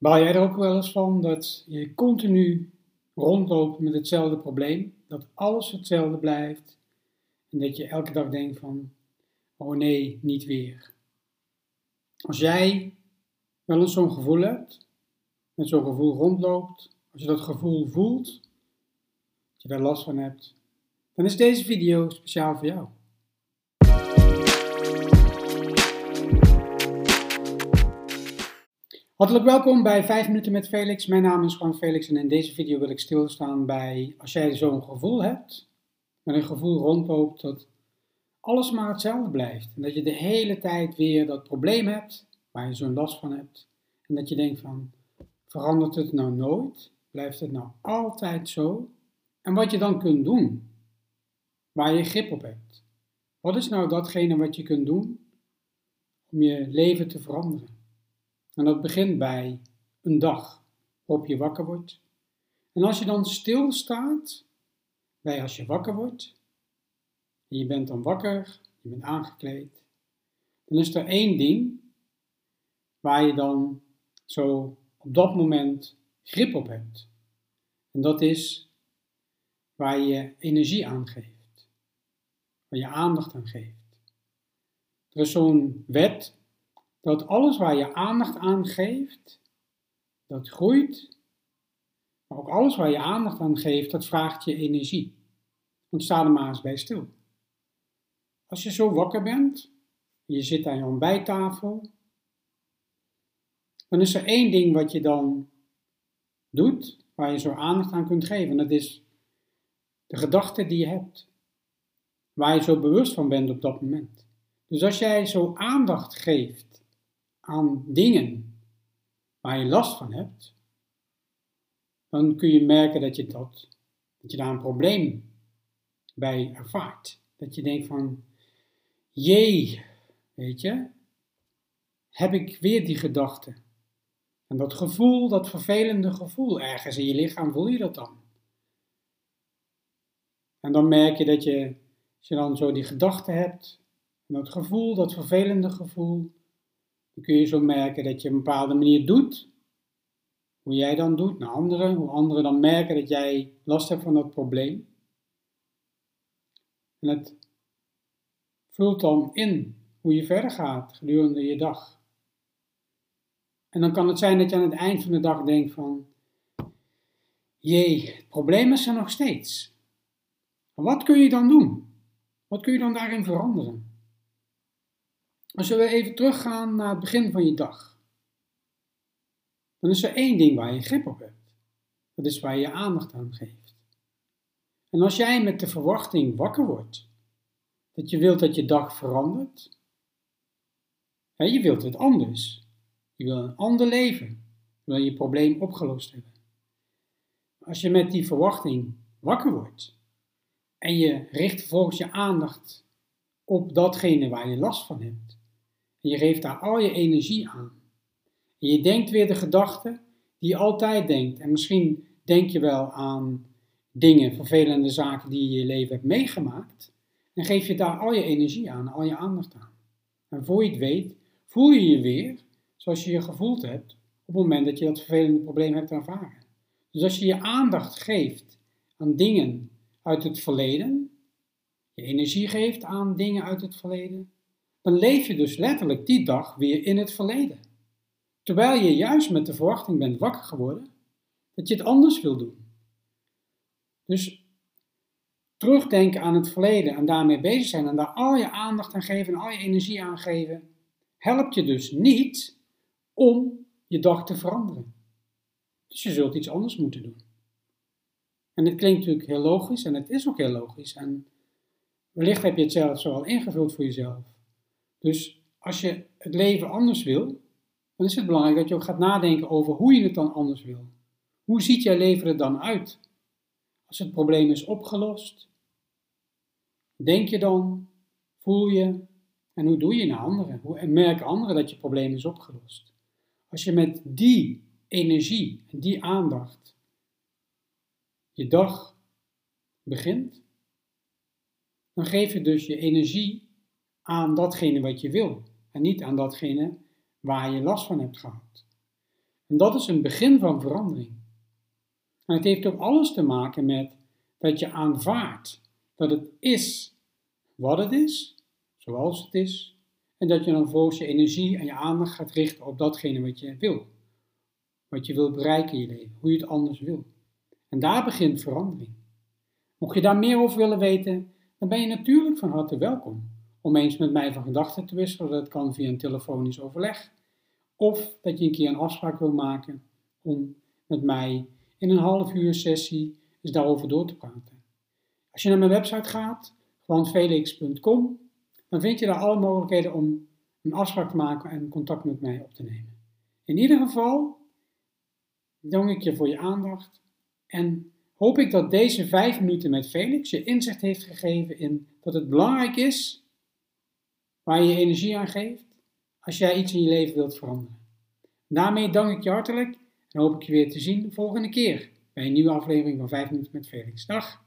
Baal jij er ook wel eens van dat je continu rondloopt met hetzelfde probleem? Dat alles hetzelfde blijft en dat je elke dag denkt van, oh nee, niet weer. Als jij wel eens zo'n gevoel hebt, met zo'n gevoel rondloopt, als je dat gevoel voelt, dat je daar last van hebt, dan is deze video speciaal voor jou. Hartelijk welkom bij 5 minuten met Felix. Mijn naam is Juan Felix en in deze video wil ik stilstaan bij als jij zo'n gevoel hebt, met een gevoel rondloopt dat alles maar hetzelfde blijft. En dat je de hele tijd weer dat probleem hebt, waar je zo'n last van hebt. En dat je denkt van, verandert het nou nooit? Blijft het nou altijd zo? En wat je dan kunt doen, waar je grip op hebt. Wat is nou datgene wat je kunt doen om je leven te veranderen? En dat begint bij een dag waarop je wakker wordt. En als je dan stilstaat bij als je wakker wordt, en je bent dan wakker, je bent aangekleed, dan is er één ding waar je dan zo op dat moment grip op hebt. En dat is waar je energie aan geeft, waar je aandacht aan geeft. Er is zo'n wet dat alles waar je aandacht aan geeft, dat groeit. Maar ook alles waar je aandacht aan geeft, dat vraagt je energie. Want sta er maar eens bij stil. Als je zo wakker bent, je zit aan je ontbijttafel, dan is er één ding wat je dan doet, waar je zo aandacht aan kunt geven. En dat is de gedachte die je hebt. Waar je zo bewust van bent op dat moment. Dus als jij zo aandacht geeft aan dingen waar je last van hebt, dan kun je merken dat je, dat, dat je daar een probleem bij ervaart. Dat je denkt van, jee, weet je, heb ik weer die gedachte. En dat gevoel, dat vervelende gevoel, ergens in je lichaam voel je dat dan. En dan merk je dat je, als je dan zo die gedachte hebt, en dat gevoel, dat vervelende gevoel, dan kun je zo merken dat je op een bepaalde manier doet. Hoe jij dan doet naar anderen, hoe anderen dan merken dat jij last hebt van dat probleem. En het vult dan in hoe je verder gaat gedurende je dag. En dan kan het zijn dat je aan het eind van de dag denkt van, jee, het probleem is er nog steeds. Wat kun je dan doen? Wat kun je dan daarin veranderen? Als we even teruggaan naar het begin van je dag, dan is er één ding waar je grip op hebt. Dat is waar je je aandacht aan geeft. En als jij met de verwachting wakker wordt, dat je wilt dat je dag verandert, hè, je wilt het anders. Je wil een ander leven. Je wil je probleem opgelost hebben. Als je met die verwachting wakker wordt en je richt vervolgens je aandacht op datgene waar je last van hebt, en je geeft daar al je energie aan. En je denkt weer de gedachten die je altijd denkt. En misschien denk je wel aan dingen, vervelende zaken die je in je leven hebt meegemaakt. En geef je daar al je energie aan, al je aandacht aan. En voor je het weet, voel je je weer zoals je je gevoeld hebt op het moment dat je dat vervelende probleem hebt ervaren. Dus als je je aandacht geeft aan dingen uit het verleden, je energie geeft aan dingen uit het verleden, leef je dus letterlijk die dag weer in het verleden. Terwijl je juist met de verwachting bent wakker geworden dat je het anders wil doen. Dus terugdenken aan het verleden en daarmee bezig zijn en daar al je aandacht aan geven en al je energie aan geven, helpt je dus niet om je dag te veranderen. Dus je zult iets anders moeten doen. En dit klinkt natuurlijk heel logisch en het is ook heel logisch. En wellicht heb je het zelf zo al ingevuld voor jezelf. Dus als je het leven anders wil, dan is het belangrijk dat je ook gaat nadenken over hoe je het dan anders wil. Hoe ziet jouw leven er dan uit? Als het probleem is opgelost, denk je dan, voel je en hoe doe je naar anderen? Hoe merken anderen dat je probleem is opgelost? Als je met die energie en die aandacht je dag begint, dan geef je dus je energie aan datgene wat je wil en niet aan datgene waar je last van hebt gehad. En dat is een begin van verandering. En het heeft ook alles te maken met dat je aanvaardt dat het is wat het is, zoals het is, en dat je dan volgens je energie en je aandacht gaat richten op datgene wat je wil. Wat je wil bereiken in je leven, hoe je het anders wil. En daar begint verandering. Mocht je daar meer over willen weten, dan ben je natuurlijk van harte welkom om eens met mij van gedachten te wisselen. Dat kan via een telefonisch overleg. Of dat je een keer een afspraak wil maken om met mij in een half uur sessie eens daarover door te praten. Als je naar mijn website gaat, gwanfelix.com, dan vind je daar alle mogelijkheden om een afspraak te maken en contact met mij op te nemen. In ieder geval dank ik je voor je aandacht en hoop ik dat deze vijf minuten met Felix je inzicht heeft gegeven in dat het belangrijk is waar je energie aan geeft als jij iets in je leven wilt veranderen. Daarmee dank ik je hartelijk en hoop ik je weer te zien de volgende keer bij een nieuwe aflevering van 5 minuten met Felix. Dag!